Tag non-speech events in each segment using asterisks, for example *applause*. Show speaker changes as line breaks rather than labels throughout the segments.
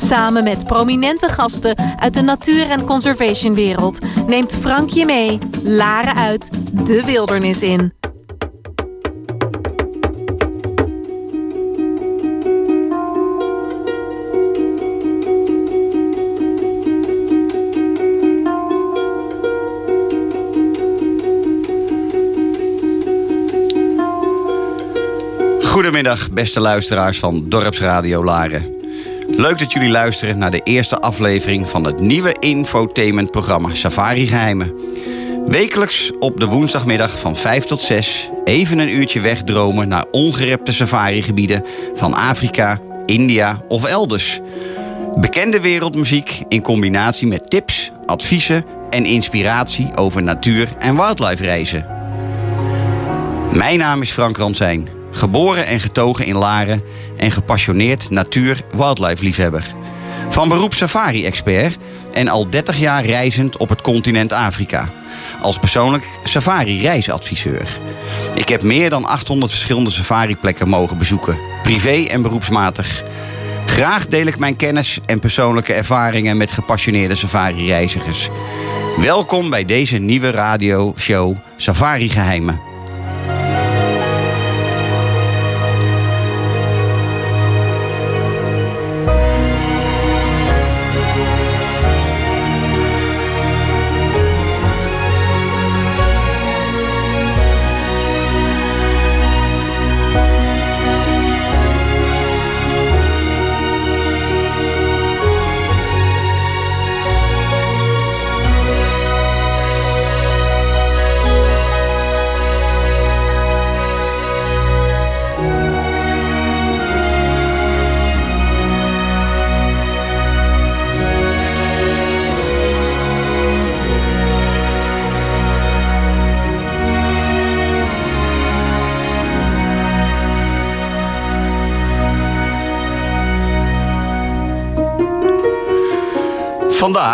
Samen met prominente gasten uit de natuur- en conservationwereld neemt Frank je mee, Laren uit, de wildernis in.
Goedemiddag, beste luisteraars van Dorpsradio Laren. Leuk dat jullie luisteren naar de eerste aflevering van het nieuwe infotainmentprogramma Safari Geheimen. Wekelijks op de woensdagmiddag van 5 tot 6 even een uurtje wegdromen naar ongerepte safarigebieden van Afrika, India of elders. Bekende wereldmuziek in combinatie met tips, adviezen en inspiratie over natuur- en wildlife reizen. Mijn naam is Frank Ransijn. Geboren en getogen in Laren en gepassioneerd natuur-wildlife-liefhebber. Van beroep safari-expert en al 30 jaar reizend op het continent Afrika. Als persoonlijk safari-reisadviseur. Ik heb meer dan 800 verschillende safari-plekken mogen bezoeken, privé en beroepsmatig. Graag deel ik mijn kennis en persoonlijke ervaringen met gepassioneerde safari-reizigers. Welkom bij deze nieuwe radioshow Safari Geheimen.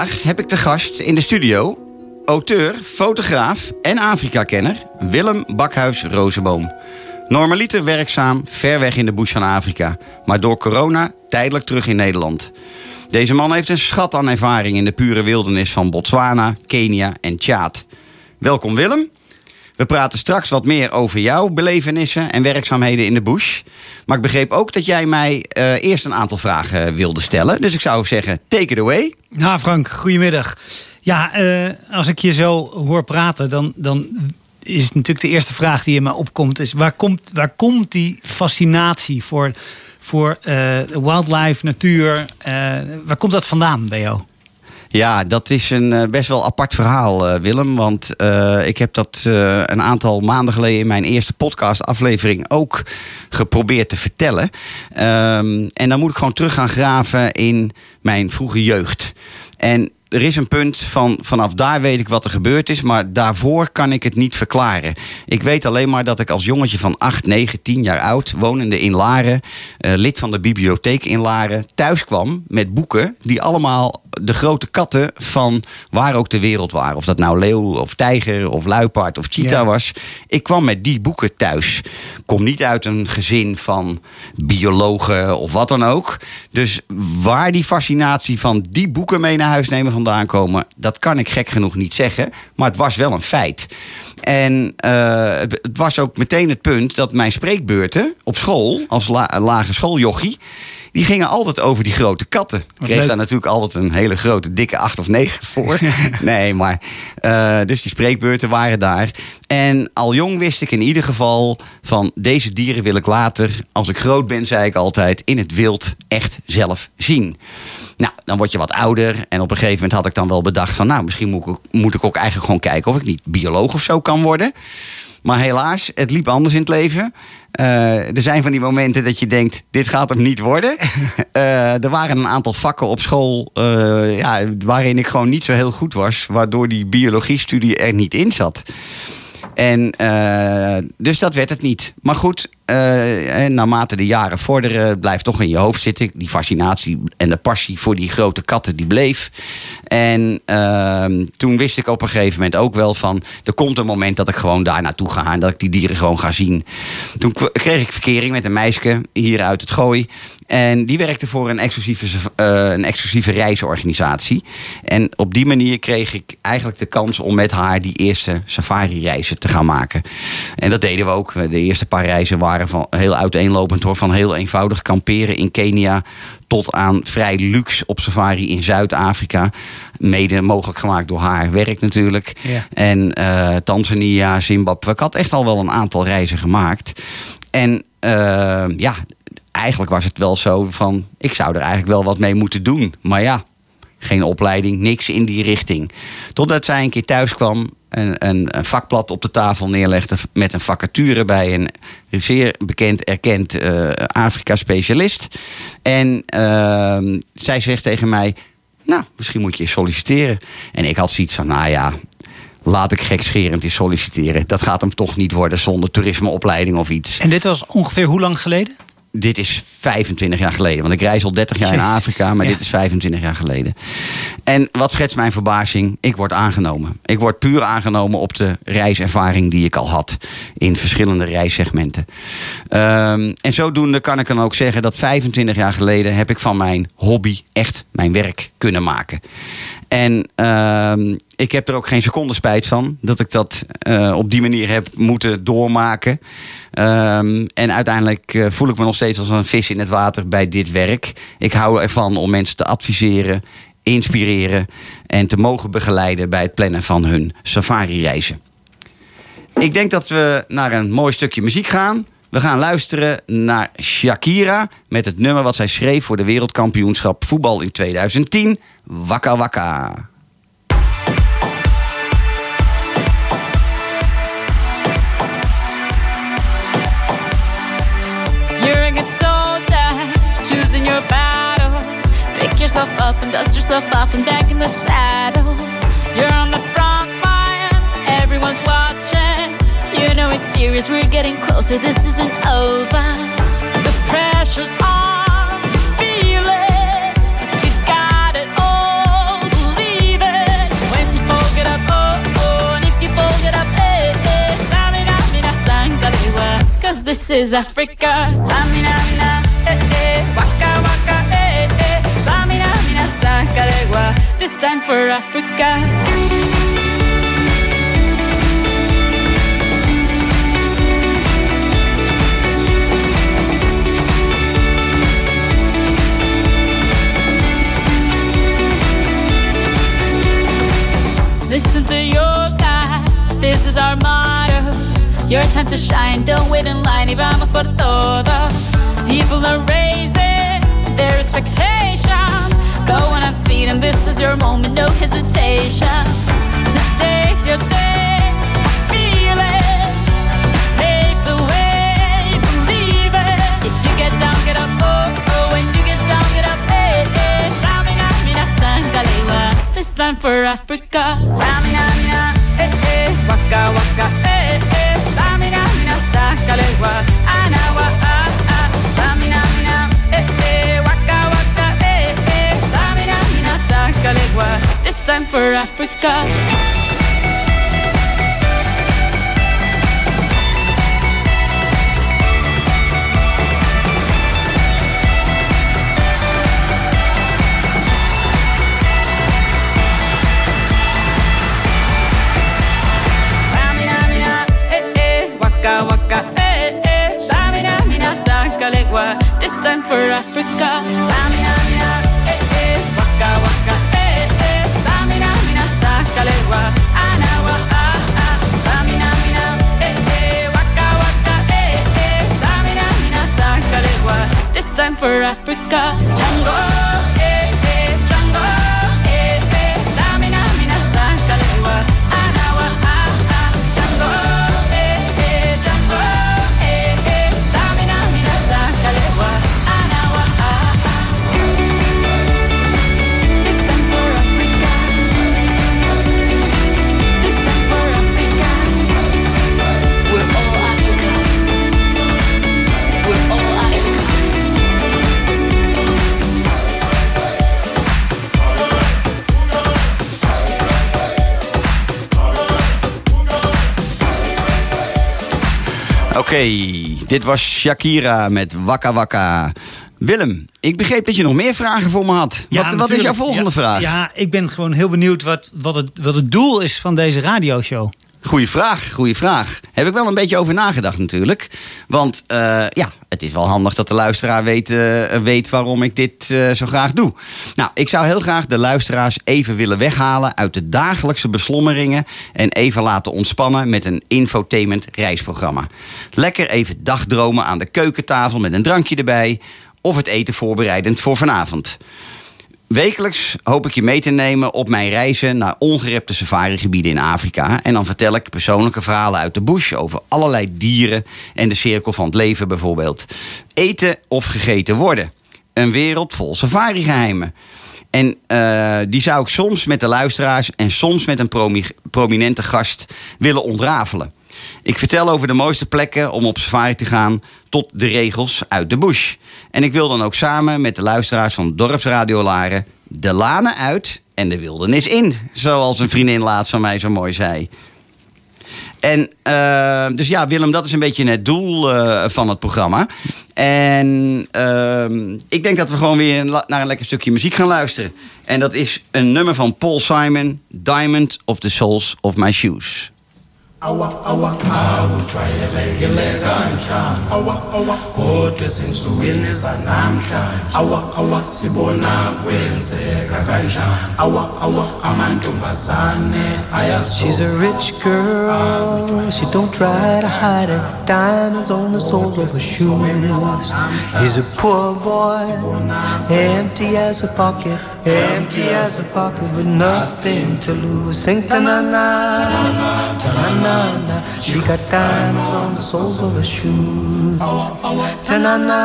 Vandaag heb ik de gast in de studio auteur, fotograaf en Afrika-kenner Willem Bakhuis Rozenboom. Normaliter werkzaam ver weg in de bush van Afrika, maar door corona tijdelijk terug in Nederland. Deze man heeft een schat aan ervaring in de pure wildernis van Botswana, Kenia en Tjaad. Welkom Willem. We praten straks wat meer over jouw belevenissen en werkzaamheden in de bush. Maar ik begreep ook dat jij mij uh, eerst een aantal vragen wilde stellen. Dus ik zou zeggen, take it away.
Ja, Frank, goedemiddag. Ja, uh, als ik je zo hoor praten, dan, dan is natuurlijk de eerste vraag die in me opkomt... is waar komt, waar komt die fascinatie voor, voor uh, wildlife, natuur... waar komt dat vandaan bij jou?
Ja, dat is een uh, best wel apart verhaal, uh, Willem. Want uh, ik heb dat een aantal maanden geleden in mijn eerste podcast-aflevering ook geprobeerd te vertellen. Um, en dan moet ik gewoon terug gaan graven in mijn vroege jeugd. En er is een punt van vanaf daar weet ik wat er gebeurd is, maar daarvoor kan ik het niet verklaren. Ik weet alleen maar dat ik als jongetje van 8, 9, 10 jaar oud, wonende in Laren, lid van de bibliotheek in Laren, thuis kwam met boeken die allemaal de grote katten van waar ook de wereld waren. Of dat nou leeuw of tijger of luipaard of cheetah ja. was. Ik kwam met die boeken thuis. Kom niet uit een gezin van biologen of wat dan ook. Dus waar die fascinatie van die boeken mee naar huis nemen vandaan komen, dat kan ik gek genoeg niet zeggen. Maar het was wel een feit. En uh, het was ook meteen het punt dat mijn spreekbeurten op school, als la lage schooljochie, die gingen altijd over die grote katten. Ik kreeg daar natuurlijk altijd een hele grote, dikke acht of negen voor. *laughs* nee, maar. Uh, dus die spreekbeurten waren daar. En al jong wist ik in ieder geval van deze dieren wil ik later, als ik groot ben, zei ik altijd, in het wild echt zelf zien. Nou, dan word je wat ouder. En op een gegeven moment had ik dan wel bedacht van... nou, misschien moet ik, moet ik ook eigenlijk gewoon kijken... of ik niet bioloog of zo kan worden. Maar helaas, het liep anders in het leven. Uh, er zijn van die momenten dat je denkt, dit gaat hem niet worden. Uh, *laughs* er waren een aantal vakken op school uh, ja, waarin ik gewoon niet zo heel goed was. Waardoor die biologiestudie er niet in zat. En dus dat werd het niet. Maar goed, uh, naarmate de jaren vorderen, blijft toch in je hoofd zitten. Die fascinatie en de passie voor die grote katten, die bleef. En uh, toen wist ik op een gegeven moment ook wel van... er komt een moment dat ik gewoon daar naartoe ga... en dat ik die dieren gewoon ga zien. Toen kreeg ik verkering met een meisje hier uit het Gooi. En die werkte voor een exclusieve, uh, een exclusieve reisorganisatie. En op die manier kreeg ik eigenlijk de kans om met haar die eerste safari-reizen te gaan maken. En dat deden we ook. De eerste paar reizen waren van heel uiteenlopend hoor. Van heel eenvoudig kamperen in Kenia tot aan vrij luxe op safari in Zuid-Afrika. Mede mogelijk gemaakt door haar werk natuurlijk.
Ja.
En uh, Tanzania, Zimbabwe. Ik had echt al wel een aantal reizen gemaakt. En uh, ja, eigenlijk was het wel zo van... ik zou er eigenlijk wel wat mee moeten doen. Maar ja, geen opleiding, niks in die richting. Totdat zij een keer thuis kwam en een, een vakblad op de tafel neerlegde... met een vacature bij een zeer bekend, erkend uh, Afrika-specialist. En uh, zij zegt tegen mij... nou, misschien moet je solliciteren. En ik had zoiets van, nou ja, laat ik gekscherend eens solliciteren. Dat gaat hem toch niet worden zonder toerismeopleiding of iets.
En dit was ongeveer hoe lang geleden?
Dit is 25 jaar geleden. Want ik reis al 30 jaar in Afrika, maar ja. dit is 25 jaar geleden. En wat schetst mijn verbazing? Ik word aangenomen. Ik word puur aangenomen op de reiservaring die ik al had. In verschillende reissegmenten. Um, en zodoende kan ik dan ook zeggen dat 25 jaar geleden heb ik van mijn hobby echt mijn werk kunnen maken. En uh, ik heb er ook geen seconde spijt van dat ik dat uh, op die manier heb moeten doormaken. Um, en uiteindelijk uh, voel ik me nog steeds als een vis in het water bij dit werk. Ik hou ervan om mensen te adviseren, inspireren en te mogen begeleiden bij het plannen van hun safari-reizen. Ik denk dat we naar een mooi stukje muziek gaan. We gaan luisteren naar Shakira met het nummer wat zij schreef voor de wereldkampioenschap voetbal in 2010, Waka Waka.
You're a good soldier, choosing your battle. Pick yourself up and dust yourself off and back in the saddle. You're on the front line, everyone's watching. You know it's serious, we're getting closer, this isn't over. The pressure's on, you feel it, but you got it all, believe it. When you fold it up, oh oh, and if you fold it up, eh eh, tamina mina sangalewa, cause this is Africa. Tamina mina, eh eh, waka waka, eh eh, tamina mina sangalewa, this time for Africa. Your time to shine, don't wait in line, y vamos por todo. People are raising their expectations. Go on this is your moment, no hesitation. Today's your day, feel it. The way, believe it. If you get down, get up, oh, oh. When you get down, get up. This time for Africa. Tamina, mina, eh, eh. Waka, waka, ah, ah. Tamina, mina, eh, eh. Waka, waka, eh, eh. Tamina, mina. This time for Africa. This time for Africa. Samina, mina, eh, eh, waka, waka, eh, eh. Samina, mina, sangalewa. Anawa, ah, ah. Samina, mina, eh, eh, waka, waka, eh, eh. Samina, mina, sangalewa. This time for Africa. Django, eh,
Oké, dit was Shakira met Wakka Wakka. Willem, ik begreep dat je nog meer vragen voor me had.
Ja,
wat, wat is jouw volgende
Ja,
vraag?
Ja, ik ben gewoon heel benieuwd wat, wat, het, wat het doel is van deze radioshow.
Goeie vraag, goeie vraag. Heb ik wel een beetje over nagedacht natuurlijk. Want eh, ja, het is wel handig dat de luisteraar weet, eh, weet waarom ik dit eh, zo graag doe. Nou, ik zou heel graag de luisteraars even willen weghalen uit de dagelijkse beslommeringen en even laten ontspannen met een infotainment reisprogramma. Lekker even dagdromen aan de keukentafel met een drankje erbij of het eten voorbereidend voor vanavond. Wekelijks hoop ik je mee te nemen op mijn reizen naar ongerepte safarigebieden in Afrika. En dan vertel ik persoonlijke verhalen uit de bush over allerlei dieren en de cirkel van het leven bijvoorbeeld. Eten of gegeten worden. Een wereld vol safarigeheimen. En eh, die zou ik soms met de luisteraars en soms met een promi- prominente gast willen ontrafelen. Ik vertel over de mooiste plekken om op safari te gaan tot de regels uit de bush. En ik wil dan ook samen met de luisteraars van Dorpsradio Laren de lanen uit en de wildernis in. Zoals een vriendin laatst van mij zo mooi zei. En eh, dus ja, Willem, dat is een beetje het doel eh, van het programma. En ehm, ik denk dat we gewoon weer naar een lekker stukje muziek gaan luisteren. En dat is een nummer van Paul Simon, Diamond of the Soles of My Shoes.
Awa awa. Awujwayelekile kanjani? Awa awa. Kodwa ezinsukwini zanamhlanje awa awa. sibona kwenzeka kanjani? Awa awa. Amantombazane
She's a rich girl, she don't try to hide it. Diamonds on the soles of her shoes. He's a poor boy, empty as a pocket, empty as a pocket with nothing to lose. Sing ta na na, ta na na na. She got diamonds on the soles of her shoes. Ta na na,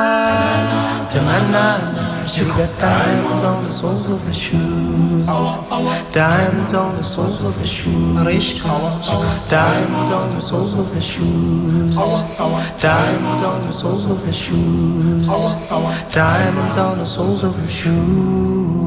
ta na na na. She got diamonds on the soles of her shoes. Diamonds on the soles of her shoes. Diamonds on the soles of her shoes. Diamonds on the soles of her shoes. Diamonds on the soles of her shoes.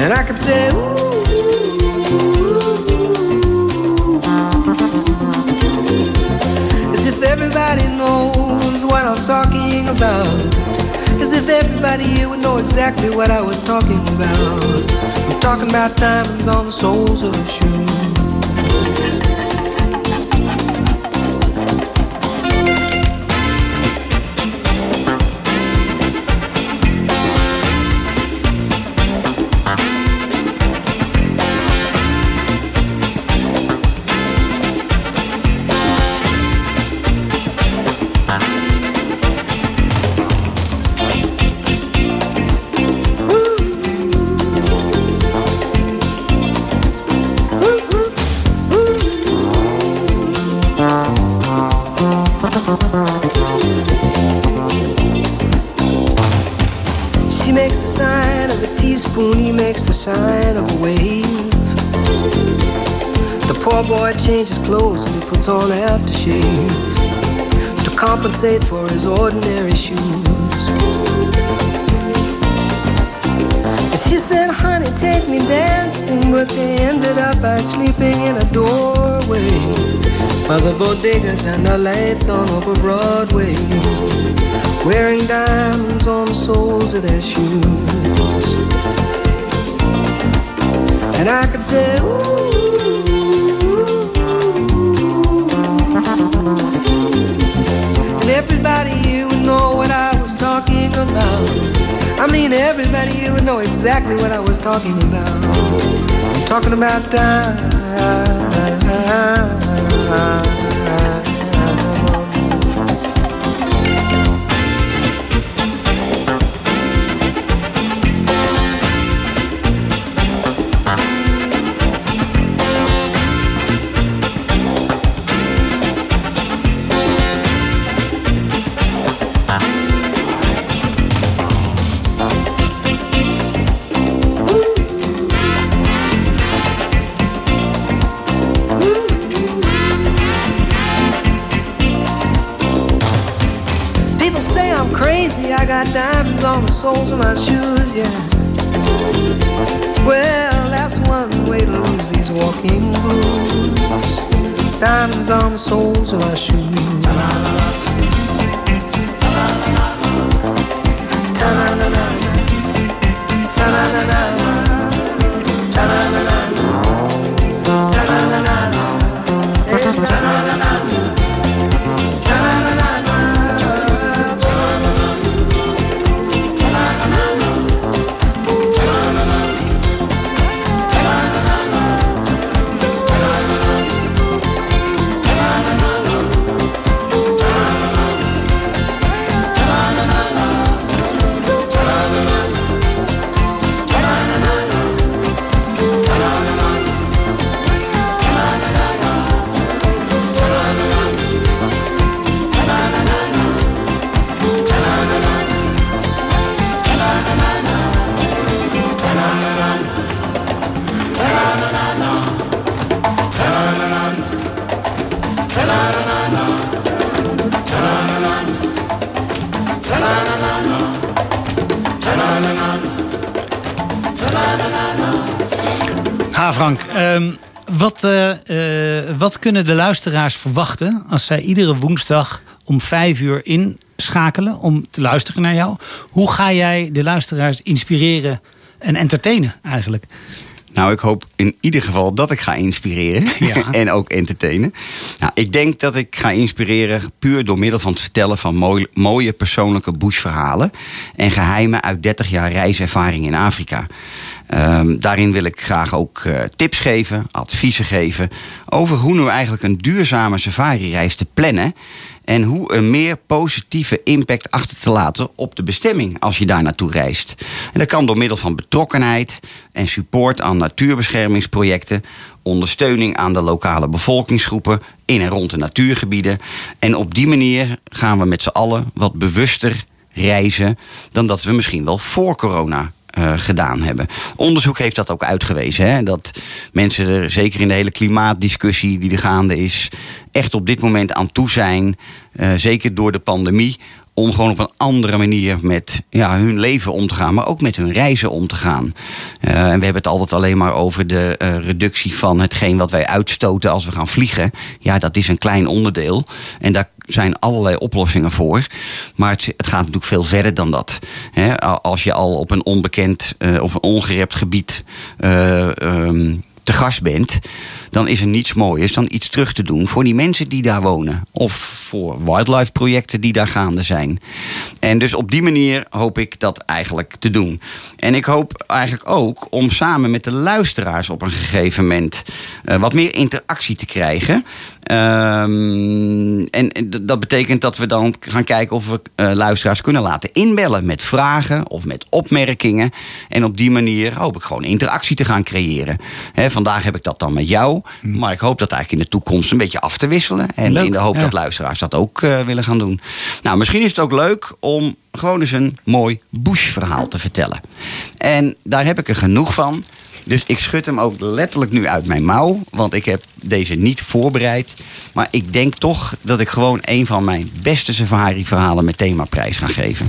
And I could say, Ooh. If everybody knows what I'm talking about. As if everybody here would know exactly what I was talking about. I'm talking about diamonds on the soles of shoes. Poor boy changes clothes and he puts on aftershave to compensate for his ordinary shoes. And she said, honey, take me dancing, but they ended up by sleeping in a doorway by the bodegas and the lights on over Broadway wearing diamonds on the soles of their shoes. And I could say, ooh. everybody here would know what I was talking about. I mean, everybody here would know exactly what I was talking about. I'm talking about time. My shoes, yeah. Well, that's one way to lose these walking blues. Diamonds on the soles of my shoes.
Kunnen de luisteraars verwachten als zij iedere woensdag om vijf uur inschakelen om te luisteren naar jou? Hoe ga jij de luisteraars inspireren en entertainen eigenlijk?
Nou, ik hoop in ieder geval dat ik ga inspireren. *laughs*
Ja. *laughs*
en ook entertainen. Nou, ik denk dat ik ga inspireren puur door middel van het vertellen van mooi- mooie persoonlijke bushverhalen. En geheimen uit 30 jaar reiservaring in Afrika. Ehm, daarin wil ik graag ook eh, tips geven, adviezen geven. over hoe nu eigenlijk een duurzame safari-reis te plannen. En hoe een meer positieve impact achter te laten op de bestemming als je daar naartoe reist. En dat kan door middel van betrokkenheid en support aan natuurbeschermingsprojecten, ondersteuning aan de lokale bevolkingsgroepen in en rond de natuurgebieden. En op die manier gaan we met z'n allen wat bewuster reizen dan dat we misschien wel voor corona eh, gedaan hebben. Onderzoek heeft dat ook uitgewezen. Hè? Dat mensen er, zeker in de hele klimaatdiscussie die er gaande is, echt op dit moment aan toe zijn. eh, zeker door de pandemie. Om gewoon op een andere manier met ja, hun leven om te gaan, maar ook met hun reizen om te gaan. Eh, en we hebben het altijd alleen maar over de eh, reductie van hetgeen wat wij uitstoten als we gaan vliegen. Ja, dat is een klein onderdeel. En daar zijn allerlei oplossingen voor. Maar het, gaat natuurlijk veel verder dan dat. Als je al op een onbekend eh, of een ongerept gebied eh, ehm, te gast bent, dan is er niets mooiers dan iets terug te doen voor die mensen die daar wonen. Of voor wildlife projecten die daar gaande zijn. En dus op die manier hoop ik dat eigenlijk te doen. En ik hoop eigenlijk ook om samen met de luisteraars op een gegeven moment eh, wat meer interactie te krijgen. Ehm, en dat betekent dat we dan gaan kijken of we eh, luisteraars kunnen laten inbellen met vragen of met opmerkingen. En op die manier hoop ik gewoon interactie te gaan creëren. Vandaag heb ik dat dan met jou. Maar ik hoop dat eigenlijk in de toekomst een beetje af te wisselen. En
Leuk,
in de hoop
ja.
dat luisteraars dat ook eh, willen gaan doen. Nou, misschien is het ook leuk om gewoon eens een mooi bushverhaal te vertellen. En daar heb ik er genoeg van. Dus ik schud hem ook letterlijk nu uit mijn mouw. Want ik heb deze niet voorbereid. Maar ik denk toch dat ik gewoon een van mijn beste safari-verhalen met themaprijs ga geven.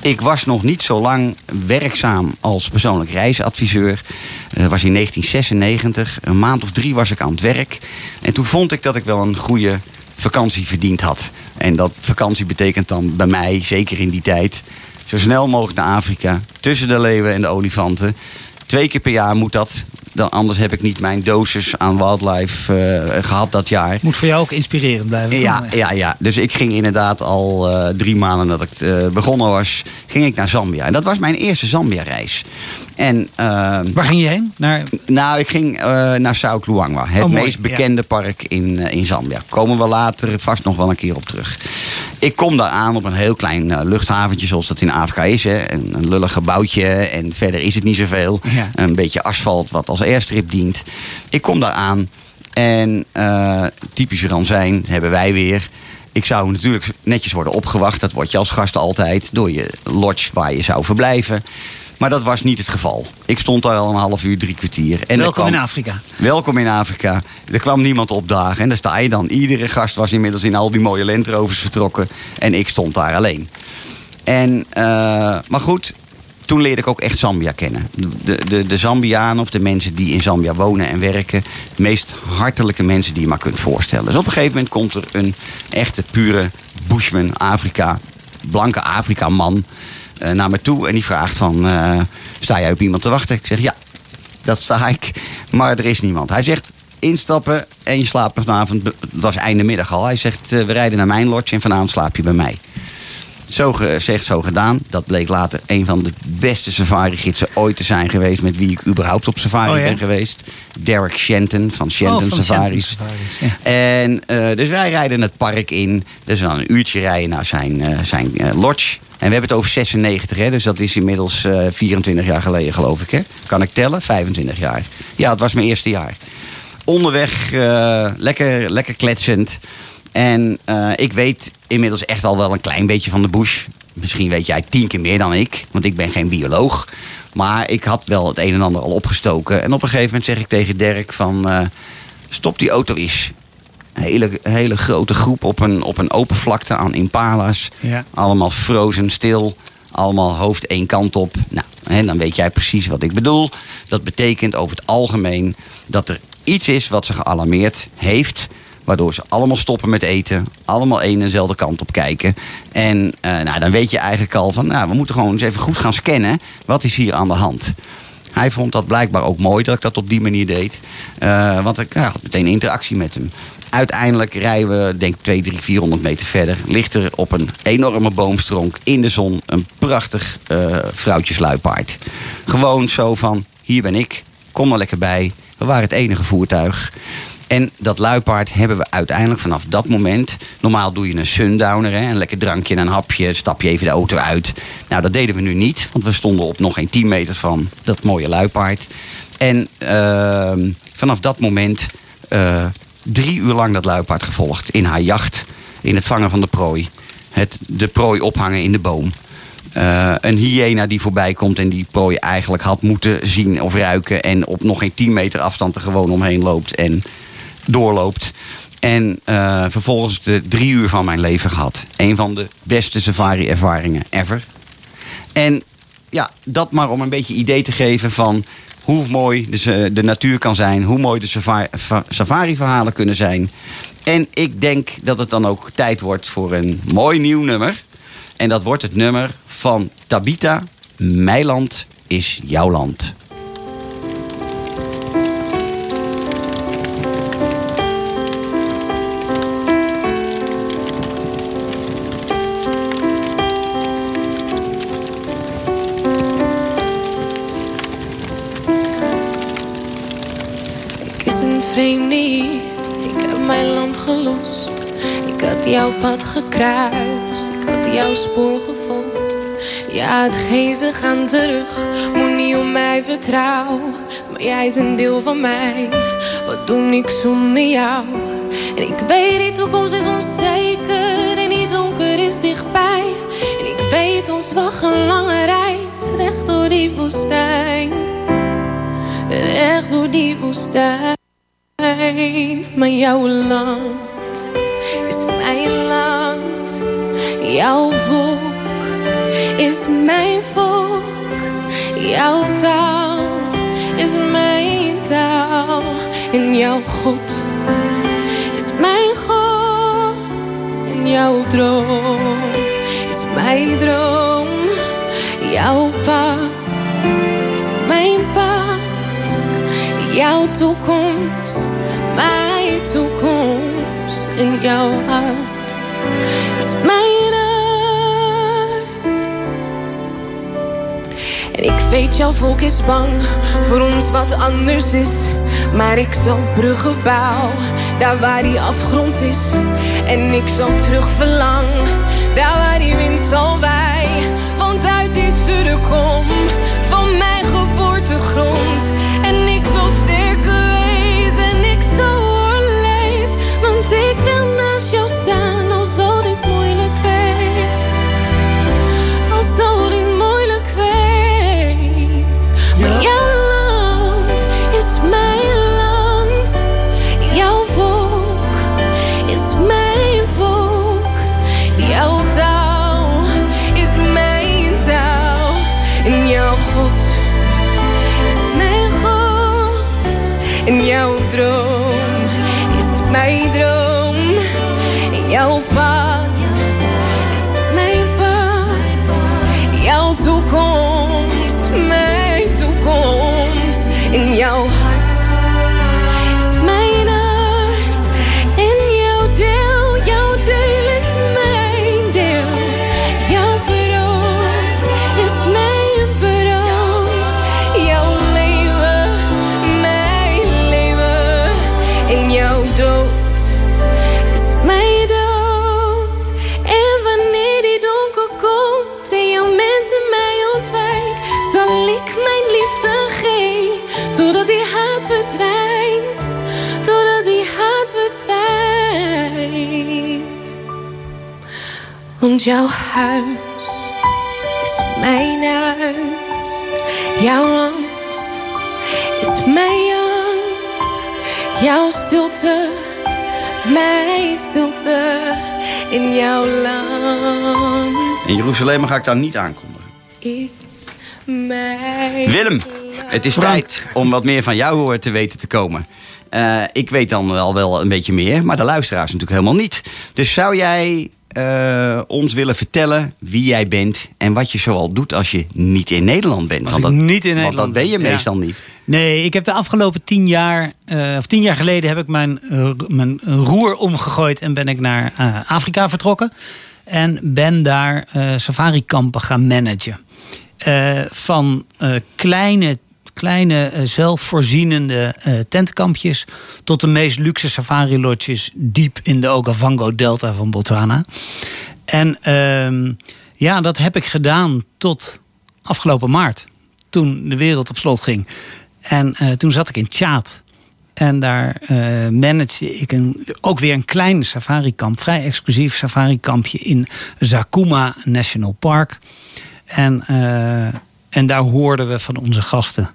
Ik was nog niet zo lang werkzaam als persoonlijk reisadviseur. Dat was in 1996. Een maand of drie was ik aan het werk. En toen vond ik dat ik wel een goede vakantie verdiend had. En dat vakantie betekent dan bij mij, zeker in die tijd, zo snel mogelijk naar Afrika. Tussen de leeuwen en de olifanten. Twee keer per jaar moet dat. dan, anders heb ik niet mijn dosis aan wildlife eh, gehad dat jaar.
Moet voor jou ook inspirerend blijven.
Ja, ja, ja, dus ik ging inderdaad al eh, drie maanden dat ik eh, begonnen was, ging ik naar Zambia. En dat was mijn eerste Zambia-reis. En, ehm,
Waar ging je heen? Naar...
nou, ik ging eh, naar South Luangwa. Het
Oh,
meest bekende park in, eh, in Zambia. Komen we later vast nog wel een keer op terug. Ik kom daar aan op een heel klein eh, luchthaventje, zoals dat in Afrika is. Hè. Een, een lullig gebouwtje en verder is het niet zoveel.
Ja.
Een beetje asfalt wat als airstrip dient. Ik kom daar aan en typisch Ranzijn hebben wij weer... Ik zou natuurlijk netjes worden opgewacht. Dat word je als gast altijd door je lodge waar je zou verblijven. Maar dat was niet het geval. Ik stond daar al een half uur, drie kwartier. En
Welkom
kwam-
in Afrika.
Welkom in Afrika. Er kwam niemand opdagen. En daar sta je dan. Iedere gast was inmiddels in al die mooie Land Rovers vertrokken. En ik stond daar alleen. En, eh, maar goed, toen leerde ik ook echt Zambia kennen. De, de, de Zambianen of de mensen die in Zambia wonen en werken. De meest hartelijke mensen die je maar kunt voorstellen. Dus op een gegeven moment komt er een echte pure bushman, Afrika, blanke Afrika-man eh, naar me toe. En die vraagt van, eh, sta jij op iemand te wachten? Ik zeg, ja, dat sta ik. Maar er is niemand. Hij zegt, instappen en je slaapt vanavond. Het was einde middag al. Hij zegt, eh, we rijden naar mijn lodge en vanavond slaap je bij mij. Zo gezegd, zo gedaan. Dat bleek later een van de beste safari-gidsen ooit te zijn geweest... met wie ik überhaupt op safari
Oh ja?
ben geweest. Derek Shenton van Shenton
Oh,
Safaris.
Shenton Safaris, ja.
En dus dus wij rijden het park in. Dus dan een uurtje rijden naar zijn, eh, zijn eh, lodge. En we hebben het over 96, hè, dus dat is inmiddels eh, 24 jaar geleden, geloof ik. Hè? Kan ik tellen? 25 jaar. Ja, het was mijn eerste jaar. Onderweg eh, lekker, lekker kletsend. En eh, ik weet inmiddels echt al wel een klein beetje van de bush. Misschien weet jij tien keer meer dan ik, want ik ben geen bioloog. Maar ik had wel het een en ander al opgestoken. En op een gegeven moment zeg ik tegen Dirk van... eh, stop die auto eens. Een hele, hele grote groep op een, op een open vlakte aan impala's.
Ja.
Allemaal frozen stil. Allemaal hoofd één kant op. Nou, hè, dan weet jij precies wat ik bedoel. Dat betekent over het algemeen dat er iets is wat ze gealarmeerd heeft. Waardoor ze allemaal stoppen met eten. Allemaal één en dezelfde kant op kijken. En eh, nou, dan weet je eigenlijk al van... Nou, we moeten gewoon eens even goed gaan scannen. Wat is hier aan de hand? Hij vond dat blijkbaar ook mooi dat ik dat op die manier deed. Eh, want ik ja, had meteen interactie met hem. Uiteindelijk rijden we, denk ik, 2, 3, 400 meter verder. Ligt er op een enorme boomstronk in de zon een prachtig eh vrouwtjesluipaard. Gewoon zo van, hier ben ik, kom er lekker bij. We waren het enige voertuig. En dat luipaard hebben we uiteindelijk vanaf dat moment... Normaal doe je een sundowner, hè, een lekker drankje en een hapje... stap je even de auto uit. Nou, dat deden we nu niet, want we stonden op nog geen 10 meter van dat mooie luipaard. En ehm, vanaf dat moment eh, drie uur lang dat luipaard gevolgd... in haar jacht, in het vangen van de prooi. Het de prooi ophangen in de boom. Eh, een hyena die voorbij komt en die prooi eigenlijk had moeten zien of ruiken. En op nog geen 10 meter afstand er gewoon omheen loopt en doorloopt. En eh, vervolgens de drie uur van mijn leven gehad. Een van de beste safari-ervaringen ever. En ja, dat maar om een beetje idee te geven van hoe mooi de, de natuur kan zijn. Hoe mooi de safari-verhalen kunnen zijn. En ik denk dat het dan ook tijd wordt voor een mooi nieuw nummer. En dat wordt het nummer van Tabita. Mijn land is jouw land.
Pad gekruist, ik had jouw spoor gevolgd. Ja, hetgeen ze gaan terug, moet niet om mij vertrouwen. Maar jij is een deel van mij, wat doe ik zonder jou? En ik weet, die toekomst is onzeker en die donker is dichtbij. En ik weet, ons wacht een lange reis, recht door die woestijn. Recht door die woestijn. Maar jouw land Jouw volk is mijn volk. Jouw taal is mijn taal. En jouw God is mijn God. En jouw droom is mijn droom. Jouw pad is mijn pad. toekomst, mijn toekomst in jouw hart is mijn Ik weet, jouw volk is bang voor ons wat anders is. Maar ik zal bruggen bouwen, daar waar die afgrond is. En ik zal terug verlangen, daar waar die wind zal wij. Want uit die sudden kom van mijn geboortegrond. En jouw droom is mijn droom. Jouw Want jouw huis is mijn huis. Jouw angst is mijn angst. Jouw stilte, mijn stilte in jouw land
In Jeruzalem ga ik daar niet aankondigen.
is mijn
Willem, het is tijd om wat meer van jou horen te weten te komen. Eh, ik weet dan wel, wel een beetje meer, maar de luisteraars natuurlijk helemaal niet. Dus zou jij eh, ons willen vertellen wie jij bent en wat je zoal doet als je niet in Nederland bent?
Als ik niet in
Want
Nederland
dat ben je
ja.
meestal niet.
Nee, ik heb de afgelopen tien jaar, eh, of tien jaar geleden, heb ik mijn, eh, mijn roer omgegooid en ben ik naar Afrika vertrokken. En ben daar safari-kampen gaan managen. Van kleine, kleine eh, zelfvoorzienende eh tentenkampjes tot de meest luxe safari-lodges diep in de Okavango-delta van Botswana. En ehm, ja, dat heb ik gedaan tot afgelopen maart. Toen de wereld op slot ging. En eh, toen zat ik in Tjaat. En daar eh managede ik een, ook weer een klein safari-kamp. Vrij exclusief safari-kampje in Zakuma National Park. En, en daar hoorden we van onze gasten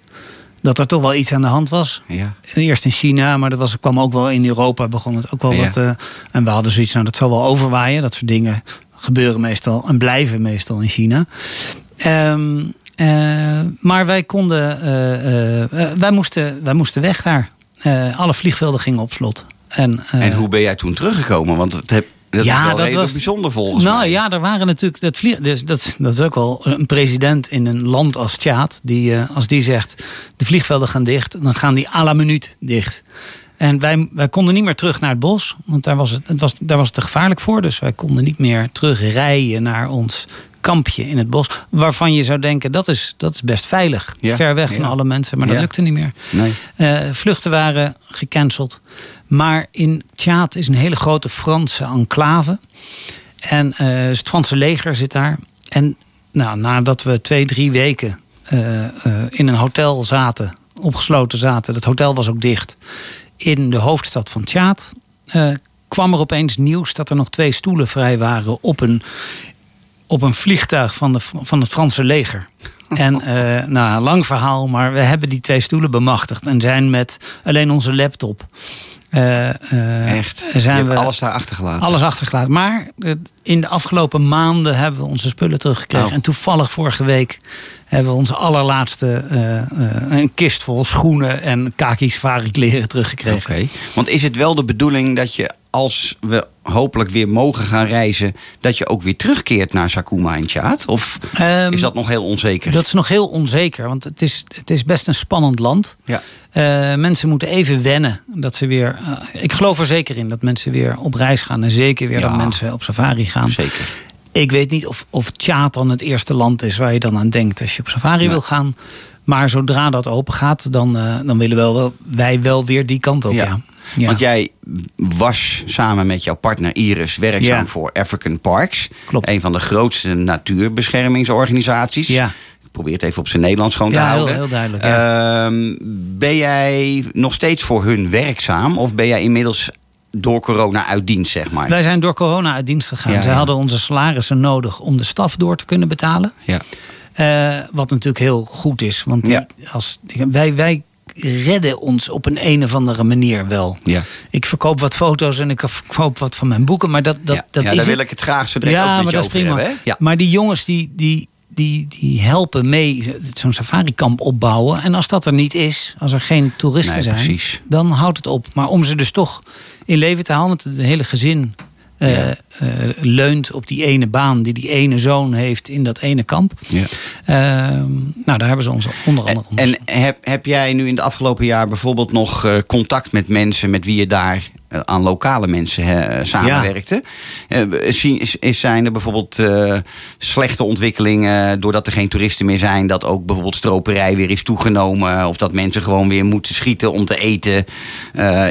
dat er toch wel iets aan de hand was.
Ja.
Eerst in China, maar dat was, kwam ook wel in Europa. Begon het ook wel
Ja.
wat. eh, en we hadden zoiets, nou dat zal wel overwaaien. Dat soort dingen gebeuren meestal en blijven meestal in China. Ehm, eh, maar wij konden, eh, wij, moesten, wij moesten weg daar. Alle vliegvelden gingen op slot. En,
En hoe ben jij toen teruggekomen? Want het heb, dat is wel redelijk bijzonder volgens
nou,
mij.
ja, er waren natuurlijk. Dat, vlieg, dus dat, dat is ook wel een president in een land als Tjaad. Die, eh, als die zegt: de vliegvelden gaan dicht, dan gaan die à la minuut dicht. En wij, wij konden niet meer terug naar het bos, want daar was het, het was, daar was het te gevaarlijk voor. Dus wij konden niet meer terugrijden naar ons kampje in het bos. Waarvan je zou denken: dat is, dat is best veilig.
Ja,
Ver weg van
ja.
alle mensen, maar dat
Ja.
lukte niet meer.
Nee.
Eh, vluchten waren gecanceld. Maar in Tjaat is een hele grote Franse enclave. En eh, het Franse leger zit daar. En nou, nadat we twee, drie weken eh, eh, in een hotel zaten, opgesloten zaten, dat hotel was ook dicht, in de hoofdstad van Tjaat, kwam er opeens nieuws dat er nog twee stoelen vrij waren op een, op een vliegtuig van, de, van het Franse leger. *laughs* En eh, nou, lang verhaal, maar we hebben die twee stoelen bemachtigd en zijn met alleen onze laptop. Eh,
Echt. Je
Zijn
hebt
we
alles daar achtergelaten.
alles achtergelaten. Maar in de afgelopen maanden hebben we onze spullen teruggekregen.
Oh.
En toevallig vorige week hebben we onze allerlaatste eh, een kist vol schoenen en kaki safari kleren teruggekregen.
Oké. Want is het wel de bedoeling dat je als we hopelijk weer mogen gaan reizen, dat je ook weer terugkeert naar Sakuma en Tjaat? Of
Ehm,
is dat nog heel onzeker?
Dat is nog heel onzeker, want het is, het is best een spannend land.
Ja.
Eh, mensen moeten even wennen dat ze weer. eh, ik geloof er zeker in dat mensen weer op reis gaan. En zeker weer
Ja.
dat mensen op safari gaan.
Zeker.
Ik weet niet of, of Tjaat dan het eerste land is waar je dan aan denkt als je op safari wil gaan. Maar zodra dat open gaat, dan, eh, dan willen wel, wel- wij wel weer die kant op.
Ja.
Ja. Ja.
Want jij was samen met jouw partner Iris werkzaam
Ja.
voor African Parks.
Klopt.
Een van de grootste natuurbeschermingsorganisaties.
Ja.
Ik probeer het even op zijn Nederlands gewoon te
Ja, heel-
houden.
heel duidelijk,
Ehm, ben jij nog steeds voor hun werkzaam? Of ben jij inmiddels door corona uit dienst, zeg maar?
Wij zijn door corona uit dienst gegaan.
Ja, ja.
hadden onze salarissen nodig om de staf door te kunnen betalen.
Ja.
Eh, wat natuurlijk heel goed is. Want die- als, wij, wij redden ons op een, een of andere manier wel.
Ja.
Ik verkoop wat foto's en ik verkoop wat van mijn boeken. Maar dat, dat,
ja,
dat
ja,
is
daar
het.
wil ik het graag zo direct
ja, maar dat is prima.
hebben. Ja.
Maar die jongens die, die, die, die helpen mee zo'n safarikamp opbouwen. En als dat er niet is, als er geen toeristen
Nee,
zijn,
precies.
dan houdt het op. Maar om ze dus toch in leven te houden, want het hele gezin eh,
Ja.
eh, leunt op die ene baan die die ene zoon heeft in dat ene kamp.
Ja.
Ehm, nou, daar hebben ze ons onder andere
En, en heb, heb jij nu in het afgelopen jaar bijvoorbeeld nog eh, contact met mensen met wie je daar aan lokale mensen samenwerkte? Eh, zien- is, is, zijn er bijvoorbeeld eh, slechte ontwikkelingen doordat er geen toeristen meer zijn, dat ook bijvoorbeeld stroperij weer is toegenomen of dat mensen gewoon weer moeten schieten om te eten? Eh,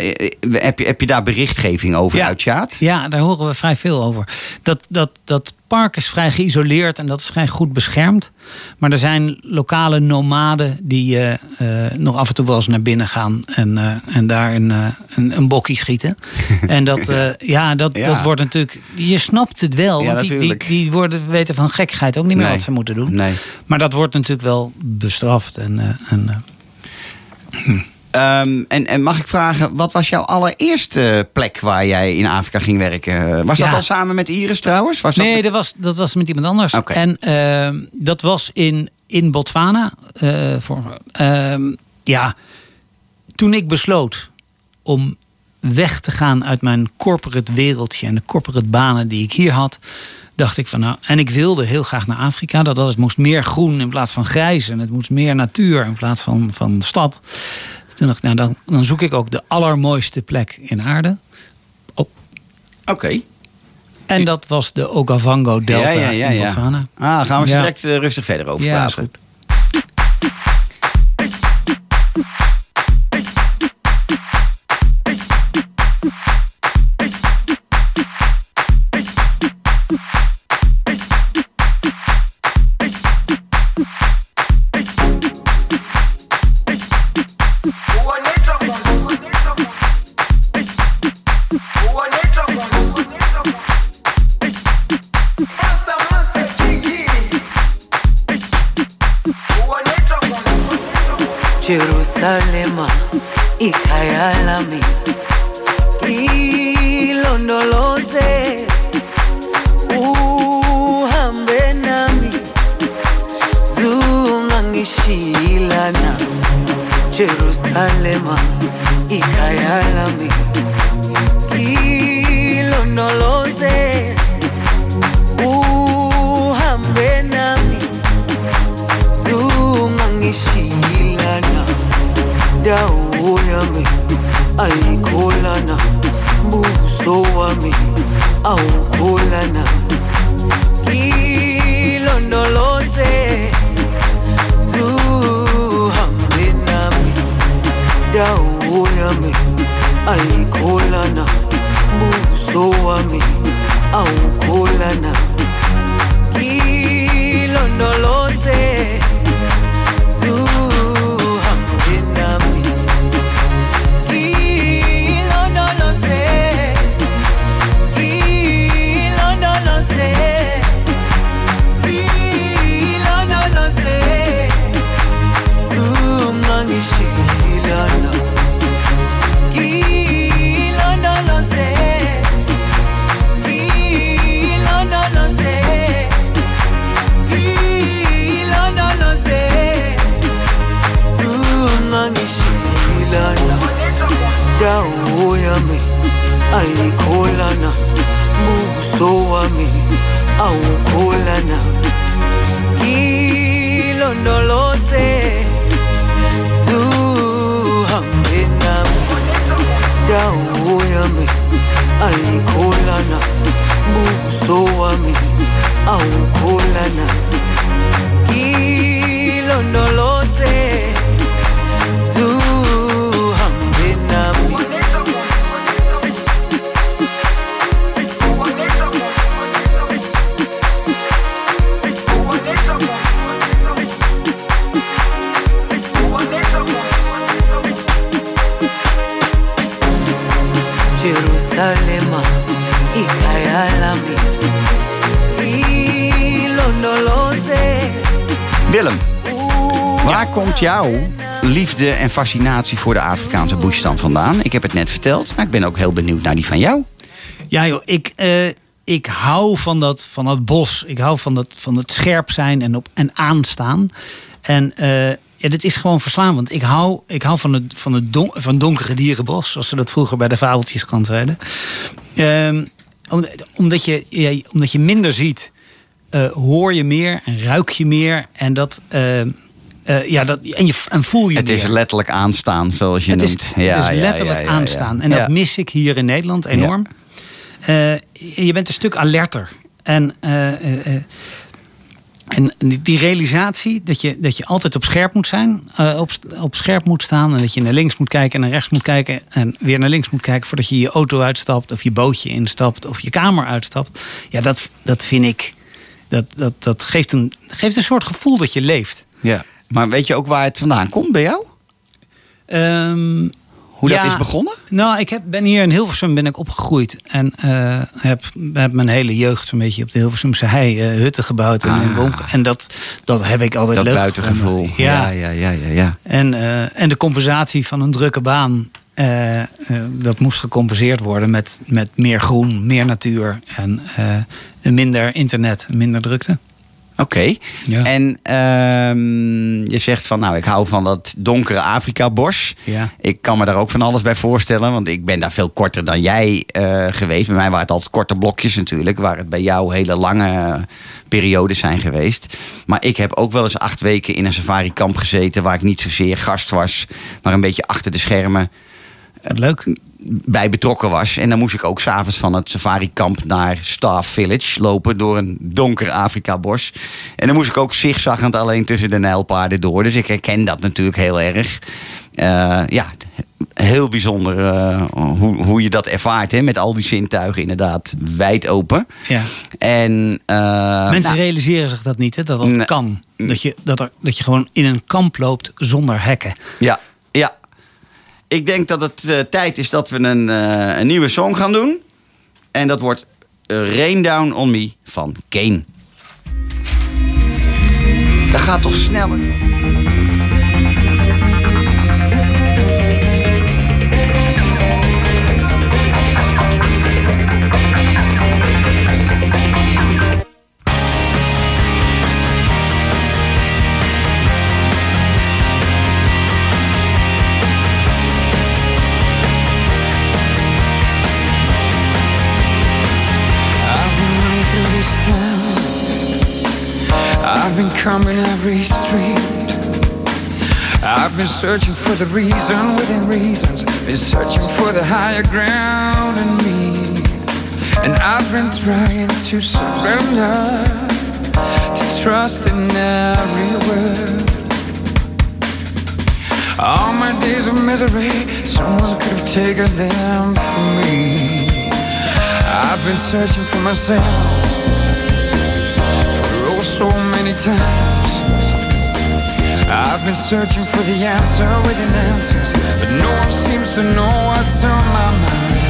heb, je, heb je daar berichtgeving over
Ja.
uit, Sjaat?
Ja, daar horen we vrij veel over. Dat, dat, dat park is vrij geïsoleerd en dat is vrij goed beschermd. Maar er zijn lokale nomaden die eh, eh, nog af en toe wel eens naar binnen gaan en, eh, en daar een, een, een bokkie schieten. *laughs* en dat, ja, dat,
Ja.
dat wordt natuurlijk. Je snapt het wel,
Ja,
want die, die, worden, weten van gekkigheid ook niet meer
Nee.
wat ze moeten doen.
Nee.
Maar dat wordt natuurlijk wel bestraft. En, en, eh,
Ehm, en, en mag ik vragen, wat was jouw allereerste plek waar jij in Afrika ging werken? Was dat al samen met Iris trouwens? Was dat
Nee,
met-
dat was, dat was met iemand anders. En ehm, dat was in, in Botswana. eh, voor, ehm, ja, toen ik besloot om weg te gaan uit mijn corporate wereldje en de corporate banen die ik hier had, dacht ik van nou, en ik wilde heel graag naar Afrika. Dat was, het moest meer groen in plaats van grijs en het moest meer natuur in plaats van, van stad. Toen dacht ik, nou, dan, dan zoek ik ook de allermooiste plek in aarde.
Oké.
En dat was de Okavango Delta
ja, ja, ja,
in
ja.
Botswana.
Ah, gaan we direct eh, rustig verder over praten. Liefde en fascinatie voor de Afrikaanse bush dan vandaan? Ik heb het net verteld, maar ik ben ook heel benieuwd naar die van jou.
Ja, joh, ik, eh, ik hou van dat, van dat bos. Ik hou van, dat, van het scherp zijn en, op, en aanstaan. En eh, ja, dit is gewoon verslavend. Ik hou, ik hou van het, van het don, van donkere dierenbos, zoals ze dat vroeger bij de fabeltjeskrant zeiden. Ehm, om- omdat, je, omdat je minder ziet, eh, hoor je meer en ruik je meer. En, dat, eh, eh, ja, dat, en, je, en voel je
Het
meer.
is letterlijk aanstaan, zoals je
Het is,
noemt.
het is letterlijk aanstaan. En dat mis ik hier in Nederland enorm. Eh, je bent een stuk alerter. En, eh, en die, realisatie dat je, dat je altijd op scherp moet zijn, op, op scherp moet staan. En dat je naar links moet kijken en naar rechts moet kijken. En weer naar links moet kijken voordat je je auto uitstapt, of je bootje instapt, of je kamer uitstapt. Ja, dat, dat vind ik. Dat, dat, dat geeft, een, geeft een soort gevoel dat je leeft.
Ja. Maar weet je ook waar het vandaan komt bij jou?
Ehm,
Hoe dat is begonnen?
Nou, ik heb, ben hier in Hilversum ben ik opgegroeid. En eh, heb, heb mijn hele jeugd zo'n beetje op de Hilversumse hei eh, hutten gebouwd. En, in
Ah.
boom, en dat, dat heb ik altijd
Dat
leuk
buitengevoel.
Ja.
ja, ja, ja. ja.
En, eh, en de compensatie van een drukke baan. dat moest gecompenseerd worden met, met meer groen, meer natuur. En minder internet, minder drukte.
Oké.
Ja.
En ehm, je zegt van, nou, ik hou van dat donkere Afrika-bos.
Ja.
Ik kan me daar ook van alles bij voorstellen, want ik ben daar veel korter dan jij eh, geweest. Bij mij waren het altijd korte blokjes natuurlijk, waar het bij jou hele lange periodes zijn geweest. Maar ik heb ook wel eens acht weken in een safari-kamp gezeten, waar ik niet zozeer gast was, maar een beetje achter de schermen
leuk.
Bij betrokken was. En dan moest ik ook s'avonds van het safari-kamp naar Staff Village lopen door een donker Afrika-bos. En dan moest ik ook zigzaggend alleen tussen de nijlpaarden door. Dus ik herken dat natuurlijk heel erg. Eh, ja, heel bijzonder eh, hoe, hoe je dat ervaart, hè, met al die zintuigen inderdaad wijd open.
Ja.
En, eh,
Mensen
nou,
realiseren zich dat niet, hè, dat dat kan. Dat je, dat, er, dat je gewoon in een kamp loopt zonder hekken.
Ja, ja. Ik denk dat het eh, tijd is dat we een, eh, een nieuwe song gaan doen. En dat wordt eh, Rain Down On Me van Kane. Dat gaat toch sneller?
I've been combing every street. I've been searching for the reason within reasons. Been searching for the higher ground in me. And I've been trying to surrender, to trust in every word. All my days of misery, someone could have taken them from me. I've been searching for myself many times. I've been searching for the answer within answers, but no one seems to know what's on my mind.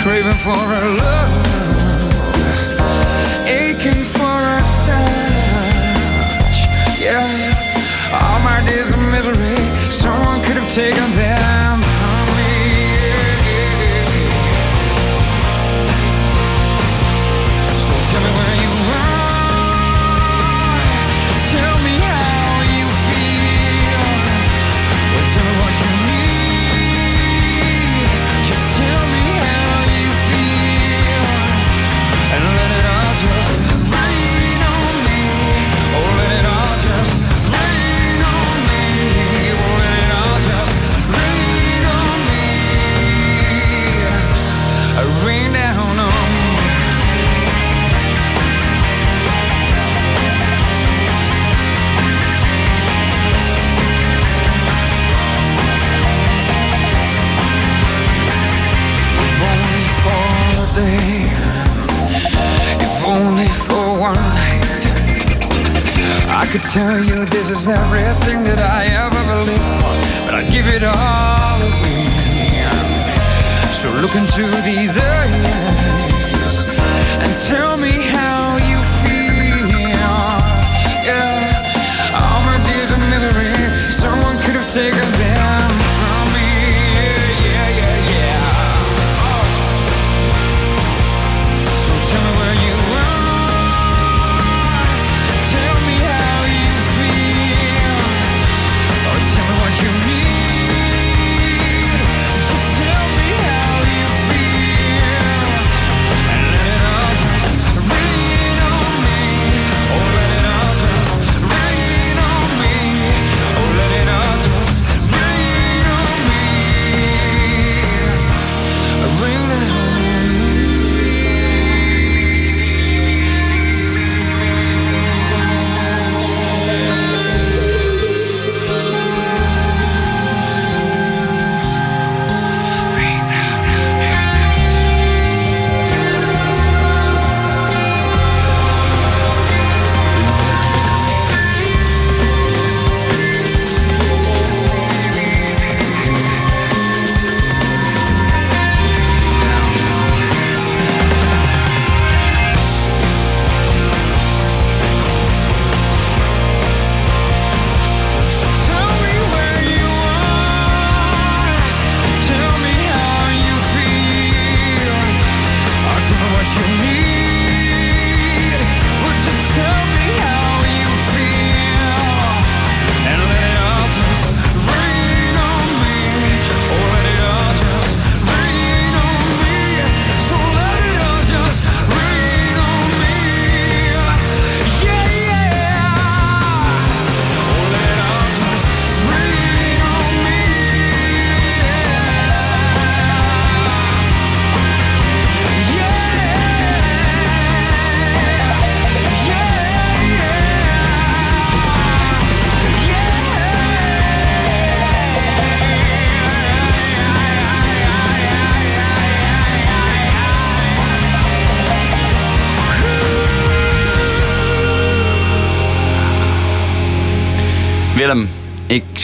Craving for a love, aching for a touch. Yeah, all my days of misery, someone could have taken them could tell you this is everything that I ever lived for, but I'd give it all away. So look into these eyes and tell me how you feel. Yeah, all my of misery, someone could have taken them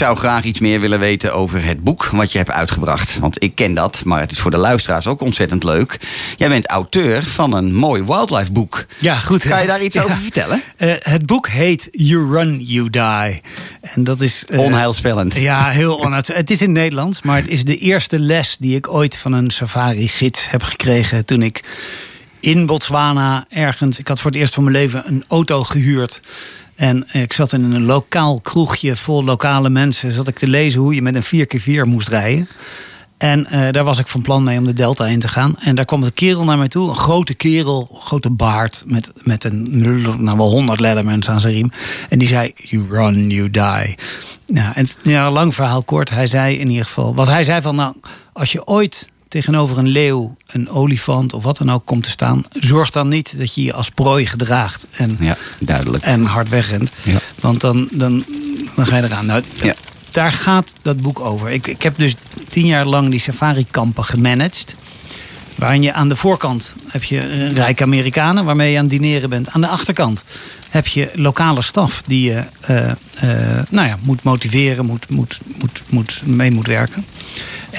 zou graag iets meer willen weten over het boek wat je hebt uitgebracht. Want ik ken dat, maar het is voor de luisteraars ook ontzettend leuk. Jij bent auteur van een mooi wildlife boek.
Ja, goed.
Kan je daar iets
Ja.
over vertellen?
Eh, het boek heet You Run, You Die. En dat is... eh,
Onheilspellend.
Ja, heel onuit. Het is in het Nederlands, maar het is de eerste les die ik ooit van een safari-gids heb gekregen. Toen ik in Botswana ergens. Ik had voor het eerst van mijn leven een auto gehuurd. En ik zat in een lokaal kroegje vol lokale mensen. Zat ik te lezen hoe je met een 4x4 moest rijden. En eh, daar was ik van plan mee om de Delta in te gaan. En daar kwam een kerel naar mij toe. Een grote kerel, grote baard. Met, met een, nou wel honderd lettermans aan zijn riem. En die zei, you run, you die. Ja, en ja, lang verhaal kort. Hij zei in ieder geval... Wat hij zei van, nou, als je ooit tegenover een leeuw, een olifant of wat dan ook komt te staan... zorg dan niet dat je je als prooi gedraagt. En,
Ja, duidelijk.
en hard wegrent.
Ja.
Want dan, dan, dan ga je eraan. Nou,
Ja.
Daar gaat dat boek over. Ik, ik heb dus tien jaar lang die safari-kampen gemanaged. Waarin je aan de voorkant heb je rijke Amerikanen waarmee je aan het dineren bent. Aan de achterkant heb je lokale staf die je eh, eh, nou ja, moet motiveren, moet, moet, moet, moet, mee moet werken.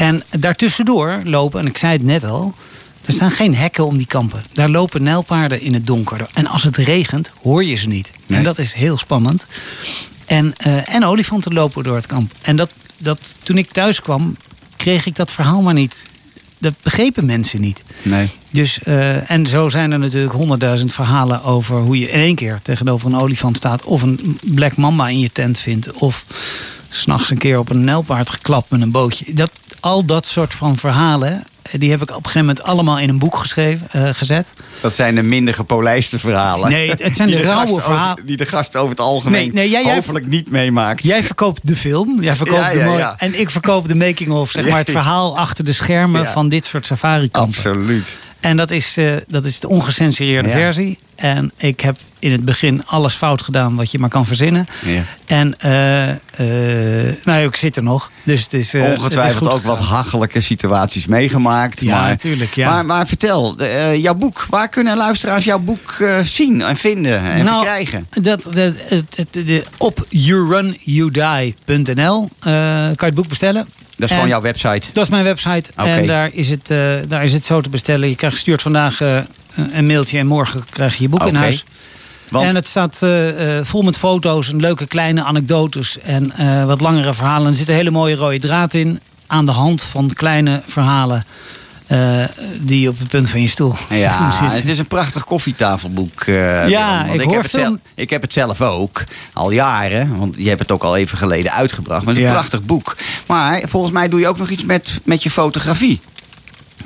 En daartussendoor lopen, en ik zei het net al, er staan geen hekken om die kampen. Daar lopen nijlpaarden in het donker. En als het regent, hoor je ze niet.
Nee.
En dat is heel spannend. En, eh, en olifanten lopen door het kamp. En dat, dat, toen ik thuis kwam, kreeg ik dat verhaal maar niet. Dat begrepen mensen niet.
Nee.
Dus, eh, en zo zijn er natuurlijk honderdduizend verhalen over hoe je in één keer tegenover een olifant staat. Of een black mamba in je tent vindt. Of s'nachts een keer op een nijlpaard geklapt met een bootje. Dat, al dat soort van verhalen Die heb ik op een gegeven moment allemaal in een boek geschreven, eh, gezet.
Dat zijn de minder gepolijste verhalen.
Nee, het- zijn de rauwe verhalen.
Die de gast over het algemeen
Nee, nee, jij- jij-
hopelijk niet meemaakt.
Jij verkoopt de film, jij verkoopt
Ja,
de
ja,
mooie,
ja.
en ik verkoop de making-of, zeg maar het *laughs* verhaal achter de schermen van dit soort safari-kampen.
Absoluut.
En dat is, eh, dat is de ongecensureerde
Ja.
versie. En ik heb in het begin alles fout gedaan wat je maar kan verzinnen.
Ja.
En eh, eh, nou, ik zit er nog. Dus het is, het is
Ongetwijfeld ook wat hachelijke situaties meegemaakt.
Ja,
maar,
natuurlijk, ja.
Maar, maar vertel, jouw boek. Waar kunnen luisteraars jouw boek zien en vinden en
Nou,
verkrijgen?
Dat, dat, op yourunyoudie.nl kan je het boek bestellen.
Dat is
En-
gewoon jouw website.
Dat is mijn website. En daar is, het, eh, daar is het zo te bestellen. Je krijgt gestuurd vandaag eh, een mailtje en morgen krijg je je boek in huis.
Want
En het staat eh, vol met foto's en leuke kleine anekdotes en wat langere verhalen. Er zit een hele mooie rode draad in. Aan de hand van kleine verhalen eh, die op het punt van je stoel
Ja, *laughs* het is een prachtig koffietafelboek. eh,
Ja, ik hoor
heb het,
veel-
zelf, ik heb het zelf ook, al jaren. Want je hebt het ook al even geleden uitgebracht. Maar het is een
Ja.
prachtig boek. Maar volgens mij doe je ook nog iets met, met je fotografie.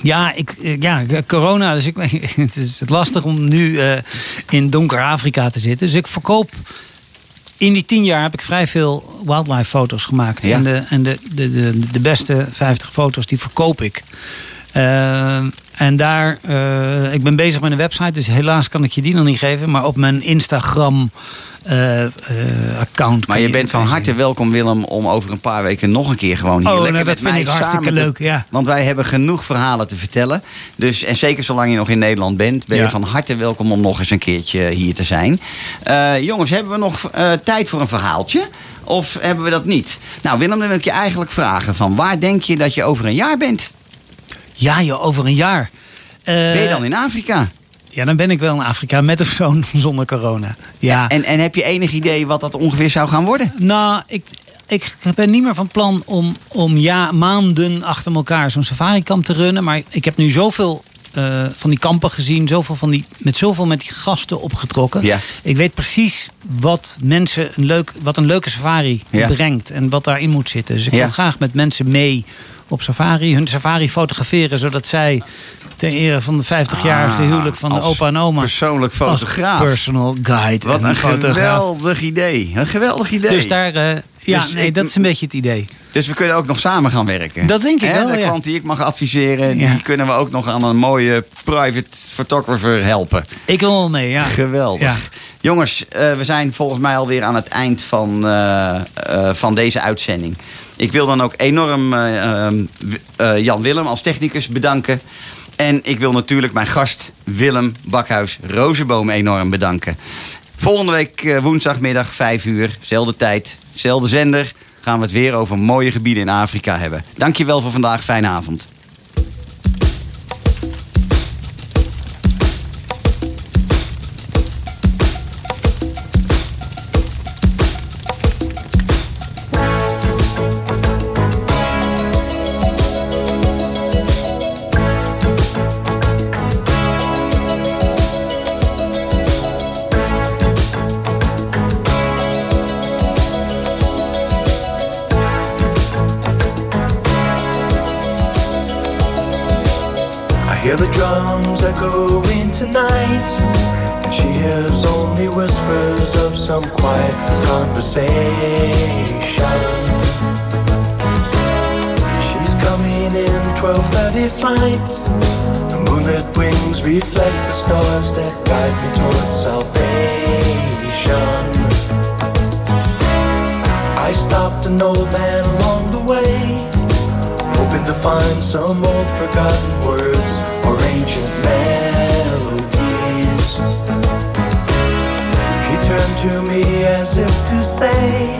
Ja, ik, ja, corona. Dus ik, *laughs* het is lastig om nu eh, in donker Afrika te zitten. Dus ik verkoop. In die tien jaar heb ik vrij veel wildlife foto's gemaakt.
Ja.
En, de, en de, de, de, de beste 50 foto's die verkoop ik. Eh, en daar, eh, ik ben bezig met een website, dus helaas kan ik je die nog niet geven. Maar op mijn Instagram eh, eh, account.
Maar
kan
je bent van harte welkom, Willem, om over een paar weken nog een keer gewoon hier
Oh,
lekker
nou,
met
dat vind
mij
ik hartstikke
te-
leuk, ja.
Want wij hebben genoeg verhalen te vertellen. Dus, en zeker zolang je nog in Nederland bent, ben je van harte welkom om nog eens een keertje hier te zijn. Jongens, hebben we nog tijd voor een verhaaltje? Of hebben we dat niet? Nou, Willem, dan wil ik je eigenlijk vragen: van waar denk je dat je over een jaar bent?
Ja, joh, over een jaar. Eh,
Ben je dan in Afrika?
Ja, dan ben ik wel in Afrika met of zo *laughs* zonder corona. Ja.
En, en heb je enig idee wat dat ongeveer zou gaan worden?
Nou, ik, ik ben niet meer van plan om, om ja, maanden achter elkaar zo'n safari-kamp te runnen. Maar ik heb nu zoveel eh, van die kampen gezien, zoveel van die, met zoveel met die gasten opgetrokken.
Ja.
Ik weet precies wat mensen een, leuk, wat een leuke safari
Ja.
brengt en wat daarin moet zitten. Dus ik
Ja.
wil graag met mensen mee op safari, hun safari fotograferen, zodat zij ten ere van de 50-jarige
Ah,
huwelijk van de
als
opa en oma.
Persoonlijk
als
fotograaf.
personal guide.
Wat
en
een
fotograaf.
geweldig idee. Een geweldig idee.
Dus daar, eh, ja,
Dus
nee,
ik-
dat is een beetje het idee.
Dus we kunnen ook nog samen gaan werken.
Dat denk ik
Hè,
wel,
De
ja.
klant die ik mag adviseren,
Ja.
die kunnen we ook nog aan een mooie private photographer helpen.
Ik wil wel mee, ja.
Geweldig.
Ja.
Jongens, eh, we zijn volgens mij alweer aan het eind van, eh, eh, van deze uitzending. Ik wil dan ook enorm eh, eh, W- eh, Jan Willem als technicus bedanken. En ik wil natuurlijk mijn gast Willem Bakhuis Rozenboom enorm bedanken. Volgende week eh, woensdagmiddag 5 uur, zelfde tijd, zelfde zender... gaan we het weer over mooie gebieden in Afrika hebben. Dankjewel voor vandaag, fijne avond.
An old man along the way hoping to find some old forgotten words or ancient melodies. He turned to me as if to say,